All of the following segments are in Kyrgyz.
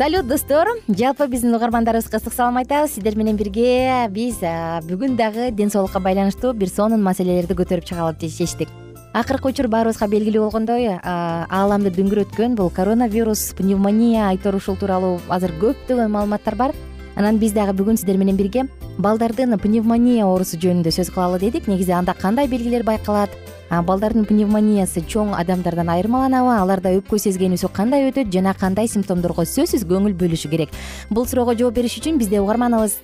салют достор. Жалпы биздин угармандарыбызга ысык салам айтабыз. Сиздер менен бирге биз бүгүн дагы ден соолукка байланыштуу бир сонун маселелерди көтөрүп чыгалы деп чечтик. Акыркы учур баарыбызга белгилүү болгондой ааламды дүңгүрөткөн бул коронавирус пневмония айтор ушул тууралуу азыр көптөгөн маалыматтар бар. Анан биз дагы бүгүн сиздер менен бирге балдардын пневмония оорусу жөнүндө сөз кылалы дедик. Негизи анда кандай белгилер байкалат балдардын пневмониясы чоң адамдардан айырмаланабы. Аларда өпкө сезгенүүсү кандай өтөт жана кандай симптомдорго сөзсүз көңүл бөлүшү керек? Бул суроого жооп бериш үчүн бизде угарманыбыз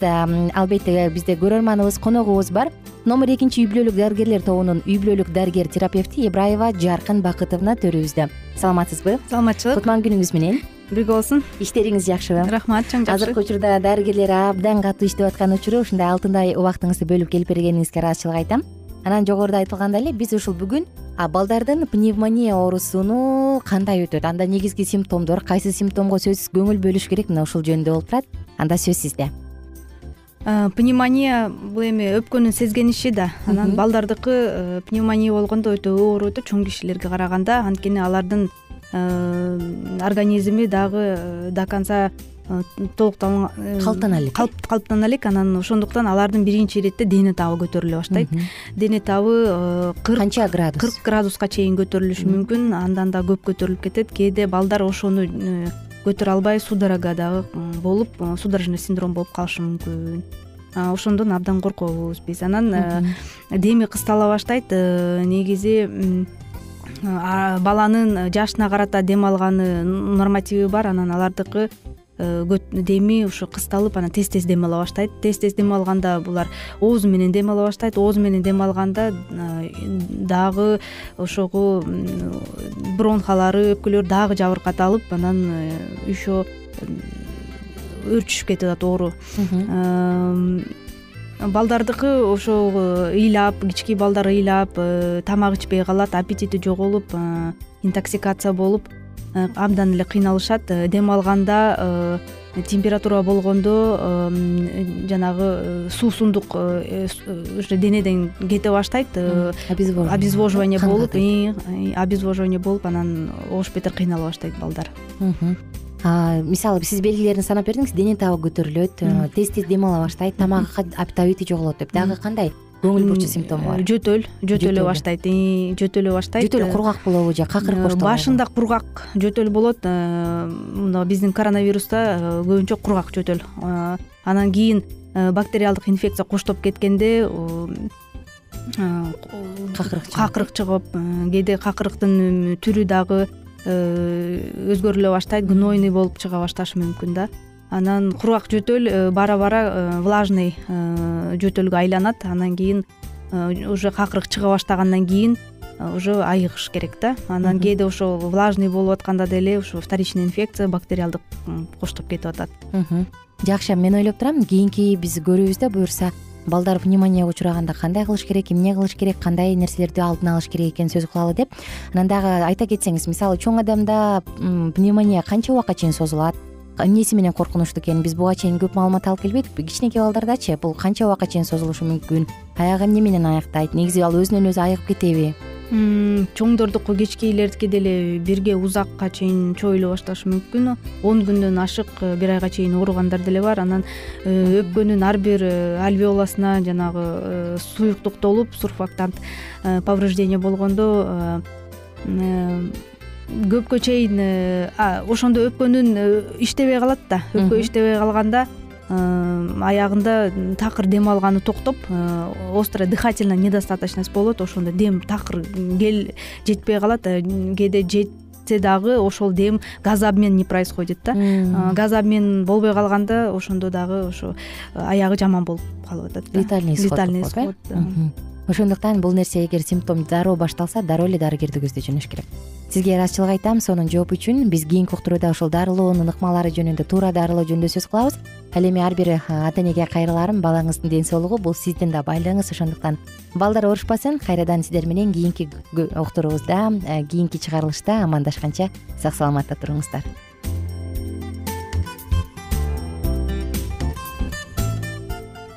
албетте бизде көрөрманыбыз коногубуз бар. Номер экинчи үй бүлөлүк дарыгерлер тобунун үй бүлөлүк дарыгер терапевти ибраева жаркын бакытовна төрүбүздө саламатсызбы? Саламатчылык. Кутман күнүңүз менен. Бирге болсун. Иштериңиз жакшыбы рахмат чоң жакшы. Азыркы учурда дарыгерлер абдан катуу иштеп аткан учуру ушундай алтындай убактыңызды бөлүп келип бергениңизге ыраазычылык айтам анан жогоруда айтылгандай эле биз ушул бүгүн балдардын пневмония оорусуну кандай өтөт? Анда негизги симптомдор кайсы симптомго сөзсүз көңүл бөлүш керек? Мына ушул жөнүндө болуп турат. Анда сөз сизде. Пневмония бул эми өпкөнүн сезгениши да. Анан балдардыкы э, пневмония болгондо өтө оор өтөт чоң кишилерге караганда. Анткени алардын э, организми дагы э, до конца толуктала калыптана элек калыптана элек анан ошондуктан алардын биринчи иретте дене табы көтөрүлө баштайт. Дене табы кырк канча градус? кырк градуска чейин көтөрүлүшү мүмкүн. Андан да көп көтөрүлүп кетет. Кээде балдар ошону көтөрө албай судорога дагы болуп судорожный синдром болуп калышы мүмкүн. Ошондон абдан коркобуз биз анан деми кыстала баштайт. Э, негизи баланын жашына карата дем алганы нормативи бар. Анан алардыкы Э, деми ушу кысталып анан тез тез дем ала баштайт. Тез тез дем алганда булар оозу менен дем ала баштайт. Оозу менен дем алганда э, дагы ошого бронхалары өпкөлөрү дагы жабыркаталып анан э, еще өөрчүшүп кетип атат оору балдардыкы ошо ыйлап кичинекей балдар ыйлап тамак ичпей калат аппетити жоголуп интоксикация болуп Э, абдан эле кыйналышат. Э, дем алганда э, температура болгондо жанагы суусундук уже денеден кете баштайт. Обезвоживание. болуп обезвоживание болуп анан оош бетер кыйнала баштайт балдар. Мисалы сиз белгилерин санап бердиңиз дене табы көтөрүлөт тез тез дем ала баштайт тамагы аппетити жоголот деп. Дагы кандай көңүл бурчу симптому бар. жөтөл жөтөлө баштайт жөтөлө баштайт жөтөлү кургак болобу же какырык боштогу башында кургак жөтөл болот э, мына биздин коронавируста э, көбүнчө кургак жөтөл. Э, анан кийин бактериалдык инфекция коштоп кеткенде какырык какырык чыгып кээде какырыктын түрү дагы өзгөрүлө баштайт гнойный болуп чыга башташы мүмкүн да анан кургак жөтөл э, бара бара э, влажный э, жөтөлгө айланат. Анан кийин уже какырык чыга баштагандан кийин уже айыгыш керек да. Анан кээде ошо влажный болуп атканда деле ушу вторичный инфекция бактериалдык коштоп кетип атат. Жакшы мен ойлоп турам кийинки биз көрөбүз да буюрса балдар пневмонияга учураганда кандай кылыш керек эмне кылыш керек кандай нерселерди алдын алыш керек экенин сөз кылалы деп. Анан дагы айта кетсеңиз мисалы чоң адамда пневмония канча убакка чейин созулат эмнеси менен коркунучтуу экенин биз буга чейин көп маалымат алып келбедикпи кичинекей балдардачы бул канча убакка чейин созулушу мүмкүн? Аягы эмне менен аяктайт? Негизи ал өзүнөн өзү айыгып кетеби? Чоңдордуку кичинекейлердики деле бирге узакка чейин чоюла башташы мүмкүн. Он күндөн ашык э, бир айга чейин ооругандар деле бар. Анан э, өпкөнүн ар бир э, альвеоласына жанагы суюктук толуп сурфактант повреждение болгондо көпкө чейин э, ошондо өпкөнүн э, иштебей калат да. Өпкө иштебей калганда э, аягында такыр дем алганы токтоп острая дыхательная недостаточность болот. Ошондо дем такыр жетпей калат. Кээде жетсе дагы ошол дем газ обмен не происходит да. Газ обмен болбой калганда ошондо дагы ошо аягы жаман болуп калып атат летальный исход исход ошондуктан бул нерсе эгер симптом дароо башталса дароо эле дарыгерди көздөй керек. Сизге ыраазычылык айтам сонун жооп үчүн биз кийинки уктурууда ушул дарылоонун ыкмалары жөнүндө туура дарылоо жөнүндө сөз кылабыз. Ал эми ар бир ата энеге кайрыларым балаңыздын ден соолугу бул сиздин да байлыгыңыз. Ошондуктан балдар оорушпасын кайрадан сиздер менен кийинки уктуруубузда кийинки чыгарылышта амандашканча сак саламатта туруңуздар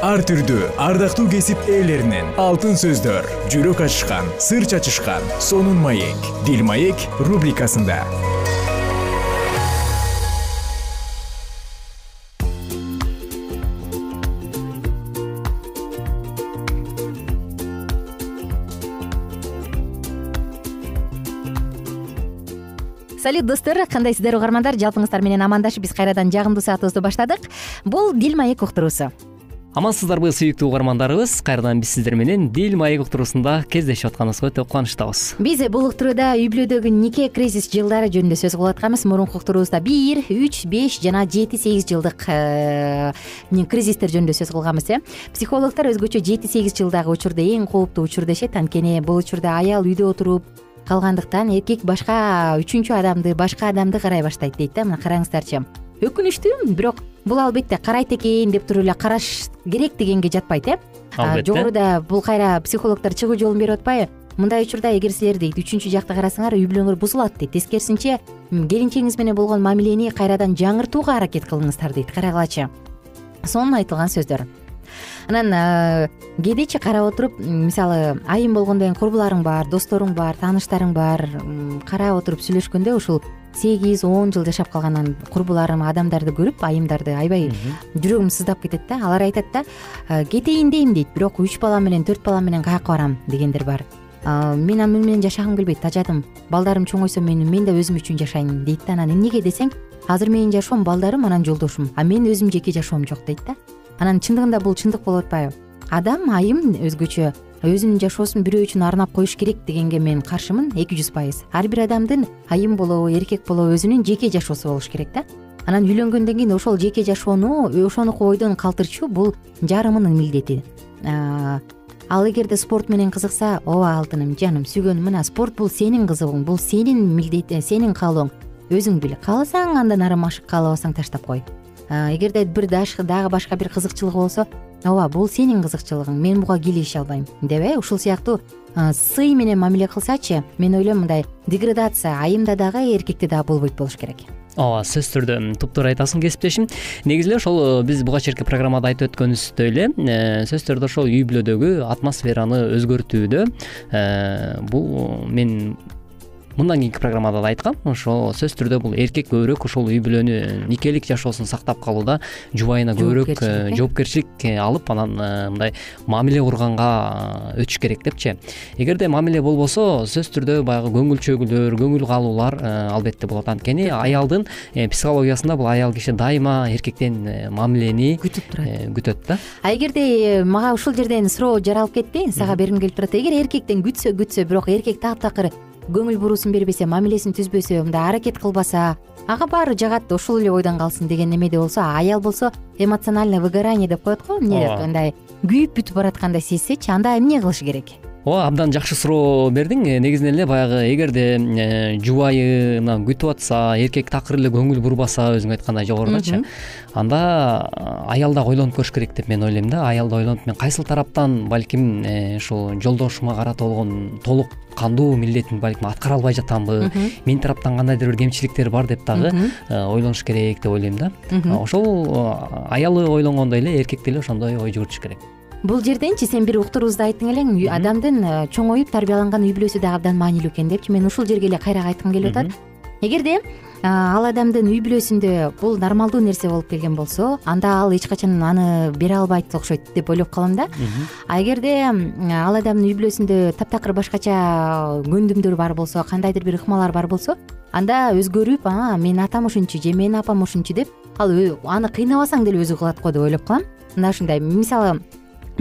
ар түрдүү ардактуу кесип ээлеринен. Алтын сөздөр жүрөк ачышкан сыр чачышкан сонун маек. Дил маек рубрикасында. Салют достор кандайсыздар угармандар? Жалпыңыздар менен амандашып биз кайрадан жагымдуу саатыбызды баштадык. Бул дил маек уктуруусу амансыздарбы сүйүктүү угармандарыбыз. Кайрадан биз сиздер менен дил маек уктуруусунда кездешип атканыбызга өтө кубанычтабыз. Биз бул уктурууда үй бүлөдөгү нике кризис жылдары жөнүндө сөз кылып атканбыз. Мурунку уктуруубузда бир үч беш жана жети сегиз жылдык э, кризистер жөнүндө сөз кылганбыз э. Психологдор өзгөчө жети сегиз жылдагы учурду эң кооптуу учур дешет анткени бул учурда аял үйдө отуруп калгандыктан эркек башка үчүнчү адамды башка адамды карай баштайт дейт да. Мына караңыздарчы өкүнүчтүү бирок бул албетте карайт экен деп туруп эле караш керек дегенге жатпайт э? Албетте. жогоруда бул кайра психологдор чыгуу жолун берип атпайбы мындай учурда эгер силер дейт үчүнчү жакты карасаңар үй бүлөңөр бузулат дейт. Тескерисинче келинчегиңиз менен болгон мамилени кайрадан жаңыртууга аракет кылыңыздар дейт. Карагылачы сонун айтылган сөздөр. Анан кээдечи карап отуруп мисалы айым болгондон кийин курбуларың бар досторуң бар тааныштарың бар карап отуруп сүйлөшкөндө ушул сегиз он жыл жашап калган курбуларым адамдарды көрүп айымдарды аябай жүрөгүм сыздап кетет да алар айтат да «Э, кетейин дейм дейт бирок үч бала менен төрт бала менен каяка барам? дегендер бар. Мен муну менен жашагым келбейт ажадым балдарым чоңойсо мен мен да өзүм үчүн жашайын дейт да анан. Эмнеге десең азыр менин жашоом балдарым анан жолдошум а менин өзүмдүн жеке жашоом жок дейт да. Анан чындыгында бул чындык болуп атпайбы? Адам айым өзгөчө өзүнүн жашоосун бирөө үчүн арнап коюш керек дегенге мен каршымын эки жүз пайыз. Ар бир адамдын айым болобу эркек болобу өзүнүн жеке жашоосу болуш керек да. Анан үйлөнгөндөн кийин ошол жеке жашоону ошону бойдон калтырчу бул жарымынын милдети. Ал эгерде спорт менен кызыкса ооба алтыным жаным сүйгөнүм мына спорт бул сенин кызыгуң бул сенин милдет сенин каалооң өзүң бил кааласаң андан ары машык каалабасаң таштап кой эгерде бир дагы башка бир кызыкчылыгы болсо ооба бул сенин кызыкчылыгың мен буга кийлигише албайм деп э ушул сыяктуу сый менен мамиле кылсачы мен ойлойм мындай деградация айымда дагы эркекте дагы болбойт болуш керек. Ооба сөзсүз түрдө туптуура айтасың кесиптешим. Негизи эле ошол э, биз буга чейинки программада айтып өткөнүбүздөй эле э, сөзсүз түрдө ошол үй бүлөдөгү атмосфераны өзгөртүүдө э, бул мен мындан кийинки программада да айткам ошо сөзсүз түрдө бул эркек көбүрөөк ошол үй бүлөнү никелик жашоосун сактап калууда жубайына көбүрөөк жоопкерчилик э, алып анан э, мындай мамиле курганга өтүш керек депчи. Эгерде мамиле болбосо сөзсүз түрдө баягы көңүл чөгүүлөр көңүл калуулар албетте болот анткени аялдын психологиясында бул аял киши дайыма эркектен мамилени күтүп турат. күтөт да. А эгерде мага ушул жерден суроо жаралып кетти сага бергим келип турат. Эгер эркектен күтсө күтсө бирок эркек таптакыр көңүл буруусун бербесе мамилесин түзбөсө мындай аракет кылбаса ага баары жагат ушул эле ойдон калсын деген немеде болсо аял болсо эмоциональное выгорание деп коет го эмне мындай күйүп бүтүп бараткандай сезсечи анда эмне кылыш керек ооба абдан жакшы суроо бердиң. Э, негизинен эле баягы эгерде э, жубайынан күтүп атса эркек такыр эле көңүл бурбаса өзүң айткандай жогорудачы анда аял дагы ойлонуп көрүш керек деп мен ойлойм да. Аял да ойлонуп мен кайсыл тараптан балким ушул жолдошума карата болгон толук кандуу милдетин балким аткара албай жатамбы? Менин тараптан кандайдыр бир кемчиликтер бар деп дагы ойлонуш керек деп ойлойм да. Ошол аялы ойлонгондой эле эркек деле ошондой ой жүгүртүш керек бул жерденчи сен бир уктуруубузда айттың элең адамдын э, чоңоюп тарбияланган үй бүлөсү дагы абдан маанилүү экен депчи. Мен ушул жерге эле кайра кайткым келип атат эгерде э, ал адамдын үй бүлөсүндө бул нормалдуу нерсе болуп келген болсо анда ал эч качан аны бере албайт окшойт деп ойлоп калам да. А эгерде ал адамдын үй бүлөсүндө таптакыр башкача көндүмдөр бар болсо кандайдыр бир ыкмалар бар болсо анда өзгөрүп а менин атам ушунчу же менин апам ушунчу деп ал аны кыйнабасаң деле өзү кылат го деп ойлоп калам. Мына ушундай. Мисалы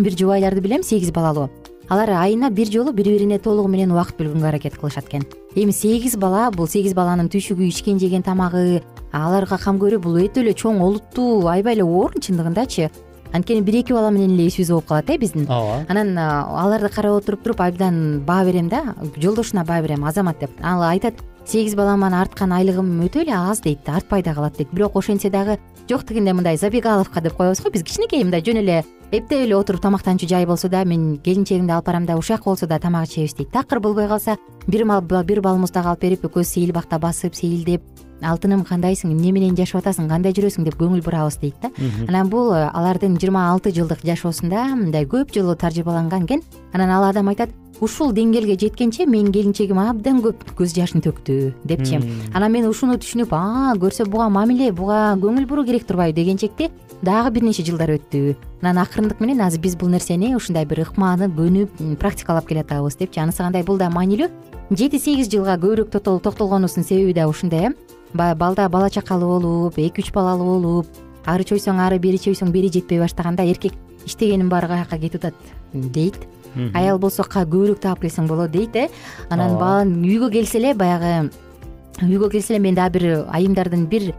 бир жубайларды билем сегиз балалуу. Алар айына бир жолу бири бирине толугу менен убакыт бөлгөнгө аракет кылышат экен. Эми сегиз бала бул сегиз баланын түйшүгү ичкен жеген тамагы аларга кам көрүү бул өтө эле чоң олуттуу аябай эле оор чындыгындачы. Анткени бир эки бала менен эле ишибиз болуп калат э биздин. Ооба. Анан аларды карап отуруп туруп абдан баа берем да жолдошуна баа берем азамат деп. Ал айтат сегиз баламан арткан айлыгым өтө эле аз дейт артпай да калат дейт. Бирок ошентсе дагы жок дегенде мындай забегаловка деп коебуз го биз кичинекей мындай жөн эле эптеп эле отуруп тамактанчу жай болсо да мен келинчегимди алып барам да ушул жака болсо да тамак ичебиз дейт. Такыр болбой калса бир бир балымызды дагы алып берип экөөбүз сейил бакта басып сейилдеп алтыным кандайсың? Эмне менен жашап атасың? Кандай жүрөсүң? деп көңүл бурабыз дейт да. Анан бул алардын жыйырма алты жылдык жашоосунда мындай көп жолу тажрыйбаланган экен анан ал адам айтат ушул деңгээлге жеткенче менин келинчегим абдан көп көз жашын төктү депчи. Анан мен ушуну түшүнүп а көрсө буга мамиле буга көңүл буруу керек турбайбы? дегенчекти дагы бир нече жылдар өттү. Анан акырындык менен азыр биз бул нерсени ушундай бир ыкмаанып көнүп практикалап келатабыз депчи анысы кандай бул да маанилүү. Жети сегиз жылга көбүрөөк токтолгонубуздун себеби да ушундай э. Баягы балда бала чакалуу болуп эки үч балалуу болуп ары чөйсөң ары бери чөйсөң бери жетпей баштаганда эркек иштегенин баары каяка кетип атат дейт. Аял болсо көбүрөөк таап келсең болот дейт э. Анан бала үйгө келсе эле баягы үйгө келсе эле мен дагы бир айымдардын бир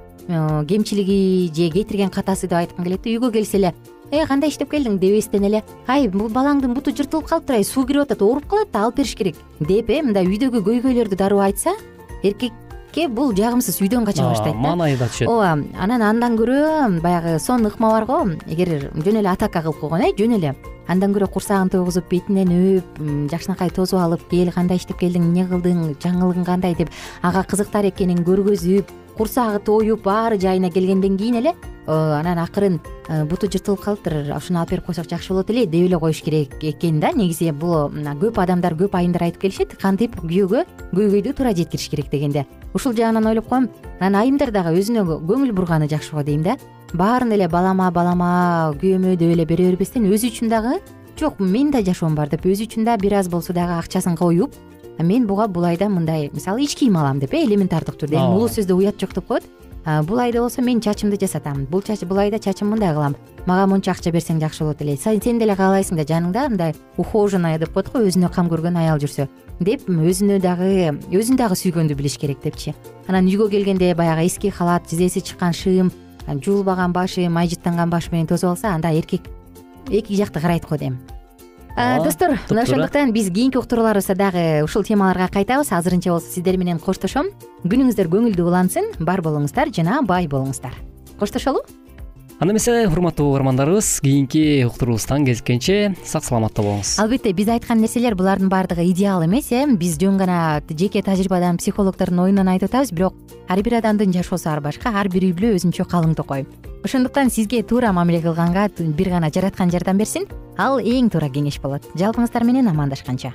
кемчилиги же кетирген катасы деп айткым келет да үйгө келсе эле э кандай иштеп келдиң? дебестен эле ай бул балаңдын буту жыртылып калыптыр ай суу кирип атат ооруп калат да алып бериш керек деп э мындай үйдөгү көйгөйлөрдү дароо айтса эркек бул жагымсыз үйдөн кача баштайт да. маанайы да түшөт. Ооба анан андан көрө баягы сонун ыкма бар го. Эгер жөн эле атака кылып койгон э жөн эле. Андан көрө курсагын тойгузуп бетинен өп жакшынакай тосуп алып кел кандай иштеп келдиң эмне кылдың жаңылыгың кандай? деп ага кызыктар экенин көргөзүп курсагы тоюп баары жайына келгенден кийин эле анан акырын э, буту жыртылып калыптыр ушуну алып берип койсок жакшы болот эле деп эле коюш керек экен да. Негизи бул көп адамдар көп айымдар айтып келишет кантип күйөөгө көйгөйдү туура жеткириш керек дегенде ушул жагынан ойлоп коем анан айымдар дагы өзүнө көңүл бурганы жакшы го дейм да. Баарын эле балама балама күйөөмө деп эле бере бербестен өзү үчүн дагы жок менин да жашоом бар деп өзү үчүн да бир аз болсо дагы акчасын коюп мен буга бул айда мындай мисалы ич кийим алам деп э элементардык түрдө. Эми улуу сөздө уят жок деп коет. Бул айда болсо мен чачымды жасатам. Бул бул айда чачымды мындай кылам. Мага монча акча берсең жакшы болот эле. Сен деле каалайсың да жаныңда мындай ухоженная деп коет го өзүнө кам көргөн аял жүрсө. Деп өзүнө дагы өзүн дагы сүйгөндү билиш керек депчи. Анан үйгө келгенде баягы эски халат тизеси чыккан шым жуулбаган башы май жыттанган баш менен тосуп алса анда эркек эки жакты карайт го дейм достор мына ошондуктан биз кийинки уктурууларыбызда дагы ушул темаларга кайтабыз. Азырынча болсо сиздер менен коштошом. Күнүңүздөр көңүлдүү улансын. Бар болуңуздар жана бай болуңуздар. Коштошолу анда эмесе урматтуу угармандарыбыз кийинки уктуруубуздан кезишкенче сак саламатта болуңуз. Албетте биз айткан нерселер булардын баардыгы идеал эмес э? Биз жөн гана жеке тажрыйбадан психологдордун оюнан айтып атабыз бирок ар бир адамдын жашоосу ар башка ар бир үй бүлө өзүнчө калың токой ошондуктан сизге туура мамиле кылганга бир гана жараткан жардам берсин ал эң туура кеңеш болот. Жалпыңыздар менен амандашканча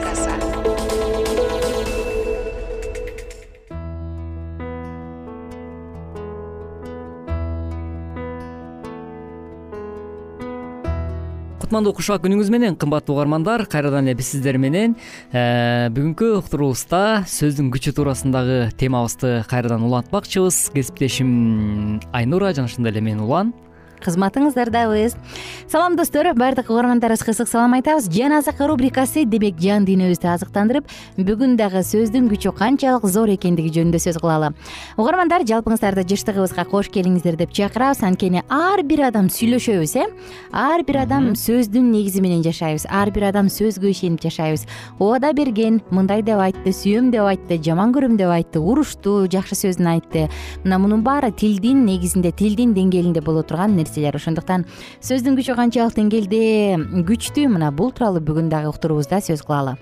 кутмандуу кушак күнүңүз менен кымбаттуу угармандар кайрадан эле биз сиздер менен. Э, бүгүнкү уктуруубузда сөздүн күчү туурасындагы темабызды кайрадан улантмакчыбыз кесиптешим айнура жана ошондой эле мен улан кызматыңыздардабыз салам достор. Баардык угармандарыбызга ысык салам айтабыз. Жан азык рубрикасы демек жан дүйнөбүздү азыктандырып бүгүн дагы сөздүн күчү канчалык зор экендиги жөнүндө сөз кылалы. Угармандар жалпыңыздарды жыштыгыбызга кош келиңиздер деп чакырабыз. Анткени ар бир адам сүйлөшөбүз э? Ар бир адам сөздүн негизи менен жашайбыз. Ар бир адам сөзгө ишенип жашайбыз. Убада берген мындай деп айтты сүйөм деп айтты жаман көрөм деп айтты урушту жакшы сөзүн айтты мына мунун баары тилдин негизинде тилдин деңгээлинде боло турган нерсе ошондуктан сөздүн күчү канчалык деңгээлде күчтүү. Мына бул тууралуу бүгүн дагы уктуруубузда сөз кылалы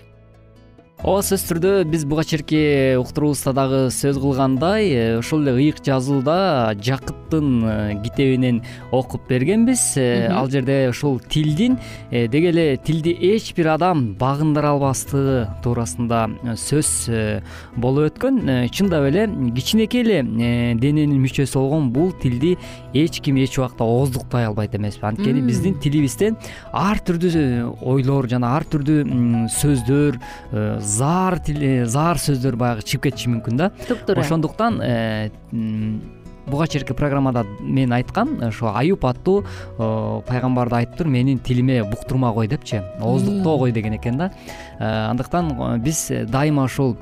ооба сөзсүз түрдө биз буга чейинки уктуруубузда дагы сөз кылгандай э, ошол эле ыйык жазууда жакыптын э, китебинен окуп бергенбиз. Э, ал жерде ушул тилдин деги эле тилди эч бир адам багындыра албастыгы туурасында сөз болуп өткөн. Чындап эле кичинекей эле дененин мүчөсү болгон бул тилди эч ким эч убакта ооздуктай албайт эмеспи. Анткени биздин тилибизден ар түрдүү ойлор жана ар түрдүү сөздөр заар тил заар сөздөр баягы чыгып кетиши мүмкүн да. Туп туура ошондуктан э, буга чейинки программада мен айткам ошо аюп аттуу пайгамбарды айтыптыр менин тилиме буктурма кой депчи. Ооздуктогой деген экен да. Э, андыктан э, биз дайыма ушул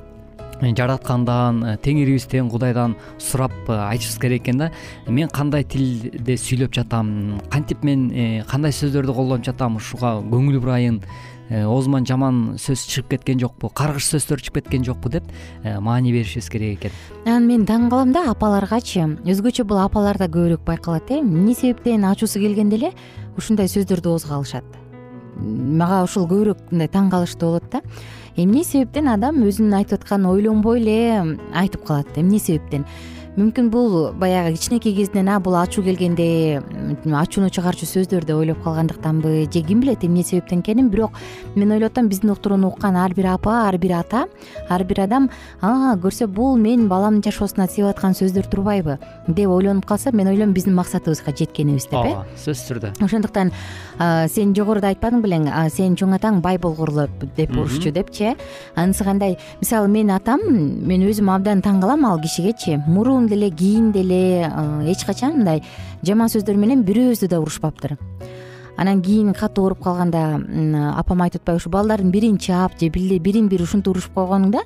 жараткандан теңирибизден кудайдан сурап айтышыбыз керек экен да. Мен кандай тилде сүйлөп жатам кантип мен кандай сөздөрдү колдонуп жатам ушуга көңүл бурайын Э, оозуман жаман сөз чыгып кеткен жокпу каргыш сөздөр чыгып кеткен жокпу деп э, маани беришибиз керек экен. Анан мен таң калам да апаларгачы. Өзгөчө бул апаларда көбүрөөк байкалат э. Эмне себептен ачуусу келгенде эле ушундай сөздөрдү оозго алышат? Мага ушул көбүрөөк мындай таң калыштуу болот да. Эмне себептен адам өзүнүн айтып атканын ойлонбой эле айтып калат эмне себептен? Мүмкүн бул баягы кичинекей кезинен а бул ачуу келгенде ачууну чыгарчу сөздөр деп ойлоп калгандыктанбы? Же ким билет эмне себептен экенин? Бирок мен ойлоп атам биздин уктурууну уккан ар бир апа ар бир ата ар бир адам а көрсө бул менин баламдын жашоосуна сыйып аткан сөздөр турбайбы? деп ойлонуп калса мен ойлойм биздин максатыбызга жеткенибиз деп э? Ооба сөзсүз түрдө. Ошондуктан сен жогоруда айтпадың белең сенин чоң атаң бай болгурлу деп урушчу депчи э анысы кандай? Мисалы менин атам мен өзүм абдан таң калам ал кишигечи? Мурун деле кийин деле эч качан мындай жаман сөздөр менен бирөөбүздү да урушпаптыр анан кийин катуу ооруп калганда апам айтып атпайбы ушу балдардын бирин чаап же бирин бири ушинтип урушуп койгонуңда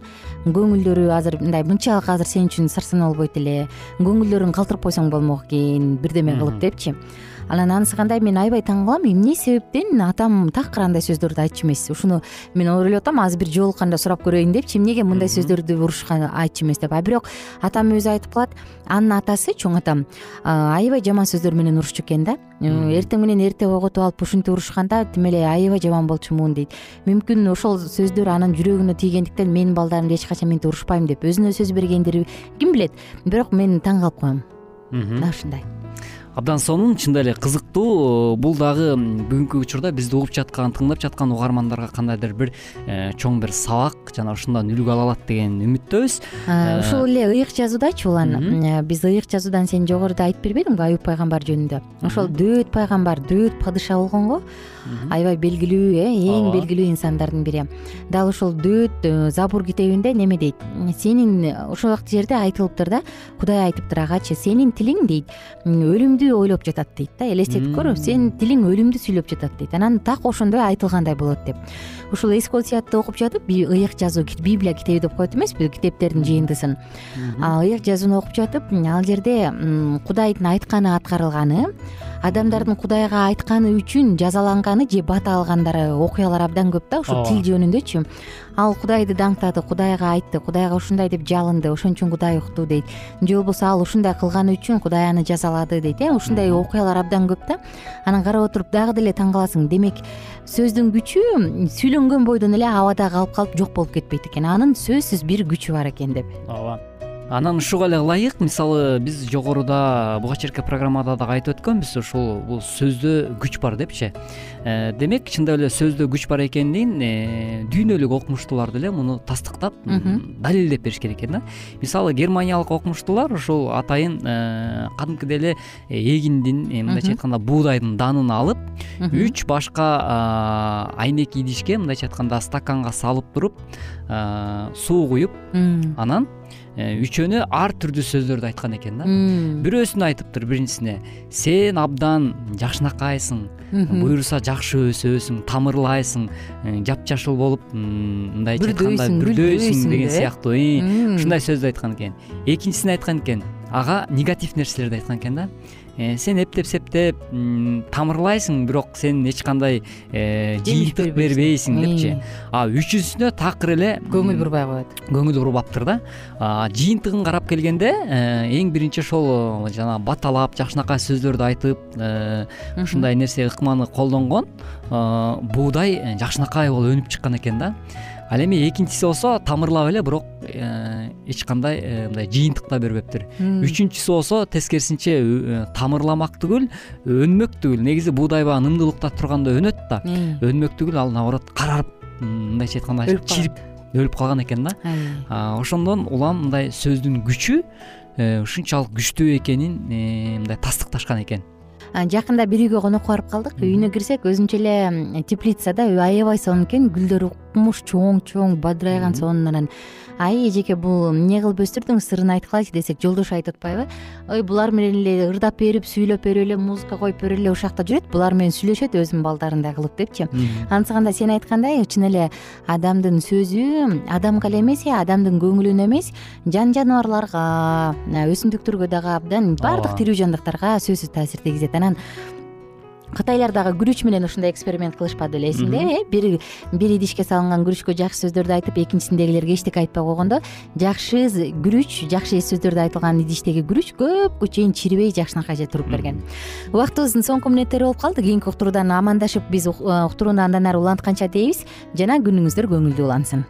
көңүлдөрү азыр мындай мынчалык азыр сен үчүн сырсына болбойт эле көңүлдөрүн калтырып койсоң болмок экен бирдеме кылып депчи. Анан анысы кандай мен аябай таң калам эмне себептен атам такыр андай сөздөрдү айтчу эмес. Ушуну мен ойлоп атам азыр бир жолукканда сурап көрөйүн депчи эмнеге мындай сөздөрдү урушкан айтчу эмес деп. А бирок атам өзү айтып калат анын атасы чоң атам аябай жаман сөздөр менен урушчу экен да эртең менен эрте койготуп алып ушинтип урушканда тим эле аябай жаман болчумун дейт. Мүмкүн ошол сөздөр анын жүрөгүнө тийгендиктен менин балдарымды эч качан минтип урушпайм деп өзүнө сөз бергендир ким билет? Бирок мен таң калып коем. Мына ушундай абдан сонун чындап эле кызыктуу бул дагы бүгүнкү учурда бизди угуп жаткан тыңдап жаткан угармандарга кандайдыр бир э, чоң бир сабак жана ушундан үлгү ала алат деген үмүттөбүз. Э, ушул эле ыйык жазуудачы улан э, биз ыйык жазуудан сен жогоруда айтып бербедиңби аюп пайгамбар жөнүндө. Ошол дөөт пайгамбар дөөт падыша болгон го. Аябай белгилүү э эң белгилүү инсандардын бири. Дал ушул дөөт забур китебинде неме дейт? Сенин ошол жерде айтылыптыр да кудай айтыптыр агачы сенин тилиң дейт. Өлүмдү ойлоп жатат дейт да элестетип көр сенин тилиң өлүмдү сүйлөп жатат дейт. Анан так ошондой айтылгандай болот деп. Ушул эски осуятты окуп жатып ыйык жазуу библия китеби деп коет эмеспи китептердин жыйындысын ыйык жазууну окуп жатып ал жерде кудайдын айтканы аткарылганы адамдардын кудайга айтканы үчүн жазаланганы же бата алгандары окуялар абдан көп да ушул тил жөнүндөчү. Ал кудайды даңктады кудайга айтты кудайга ушундай деп жалынды ошон үчүн кудай укту дейт. Же болбосо ал ушундай кылганы үчүн кудай аны жазалады дейт э ушундай окуялар абдан көп да. Анан карап отуруп дагы деле таң каласың демек сөздүн күчү сүйлөнгөн бойдон эле абада калып калып жок болуп кетпейт экен. Анын сөзсүз бир күчү бар экен деп. Ооба анан ушуга эле ылайык. Мисалы биз жогоруда буга чейинки программада дагы айтып өткөнбүз ушул бул сөздө күч бар депчи. Э, демек чындап эле сөздө күч бар экенин э, дүйнөлүк окумуштуулар деле муну тастыктап далилдеп беришкен экен да. Мисалы германиялык окумуштуулар ушул атайын э, кадимкидей эле эгиндин мындайча айтканда буудайдын данын алып үч башка айнек идишке мындайча айтканда стаканга салып туруп суу куюп. Анан үчөөнө ар түрдүү сөздөрдү айткан экен да. Бирөөсүнө айтыптыр биринчисине сен абдан жакшынакайсың буюрса жакшы өсөсүң тамырлайсың э, жапжашыл болуп мындайча айтканда бүрдөйсүң деген сыяктуу ушундай сөздү айткан экен. Экинчисине айткан экен ага негатив нерселерди айткан экен да Э, сен эптеп септеп тамырлайсың бирок сен эч кандай э, жыйынтык бербейсиң депчи. А үчүнчүсүнө такыр эле көңүл бурбай коет көңүл бурбаптыр да. Жыйынтыгын карап келгенде э, эң биринчи ошол жанагы баталап жакшынакай сөздөрдү айтып ушундай нерсе ыкманы колдонгон буудай жакшынакай болуп өнүп чыккан экен да ал эми экинчиси болсо тамырлап эле бирок э, эч кандай э, мындай жыйынтык да бербептир үчүнчүсү болсо тескерисинче э, тамырламак түгүл өнмөк түгүл. Негизи буудай баягы нымдуулукта турганда өнөт да. Өнмөк түгүл ал наоборот карарып мындайча айтканда чирип өлүп калган экен да. Ошондон улам мындай сөздүн күчү ушунчалык күчтүү экенин мындай тастыкташкан экен жакында бир үйгө конокко барып калдык. Үйүнө кирсек өзүнчө эле теплицада аябай сонун экен. Гүлдөрү укмуш чоң чоң бадырайган сонун анан ай эжеке бул эмне кылып өстүрдүңүз сырын айткылачы десек жолдошу айтып атпайбы. Ой булар менен эле ырдап берип сүйлөп берип эле музыка коюп берип эле ушул жакта жүрөт булар менен сүйлөшөт өзүнүн балдарындай кылып депчи анысыканда сен айткандай чын эле адамдын сөзү адамга эле эмес э адамдын көңүлүнө эмес. Жан жаныбарларга өсүмдүктөргө дагы абдан баардык тирүү жандыктарга сөзсүз таасир тийгизет. Анан кытайлар дагы күрүч менен ушундай эксперимент кылышпады беле эсиңдеби э бир бир идишке салынган күрүчкө жакшы сөздөрдү айтып экинчисиндегилерге эчтеке айтпай койгондо жакшы күрүч жакшы сөздөр айтылган идиштеги күрүч көпкө чейин чирибей жакшынакай же туруп берген. Убактыбыздын соңку мүнөттөрү болуп калды. Кийинки уктуруудан амандашып биз э, уктурууну андан ары улантканча дейбиз. Жана күнүңүздөр көңүлдүү улансын.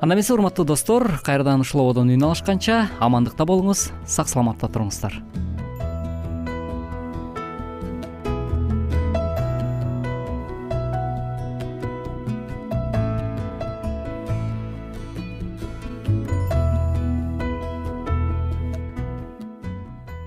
Анда эмесе урматтуу достор кайрадан ушул ободон үн алышканча амандыкта болуңуз сак саламатта туруңуздар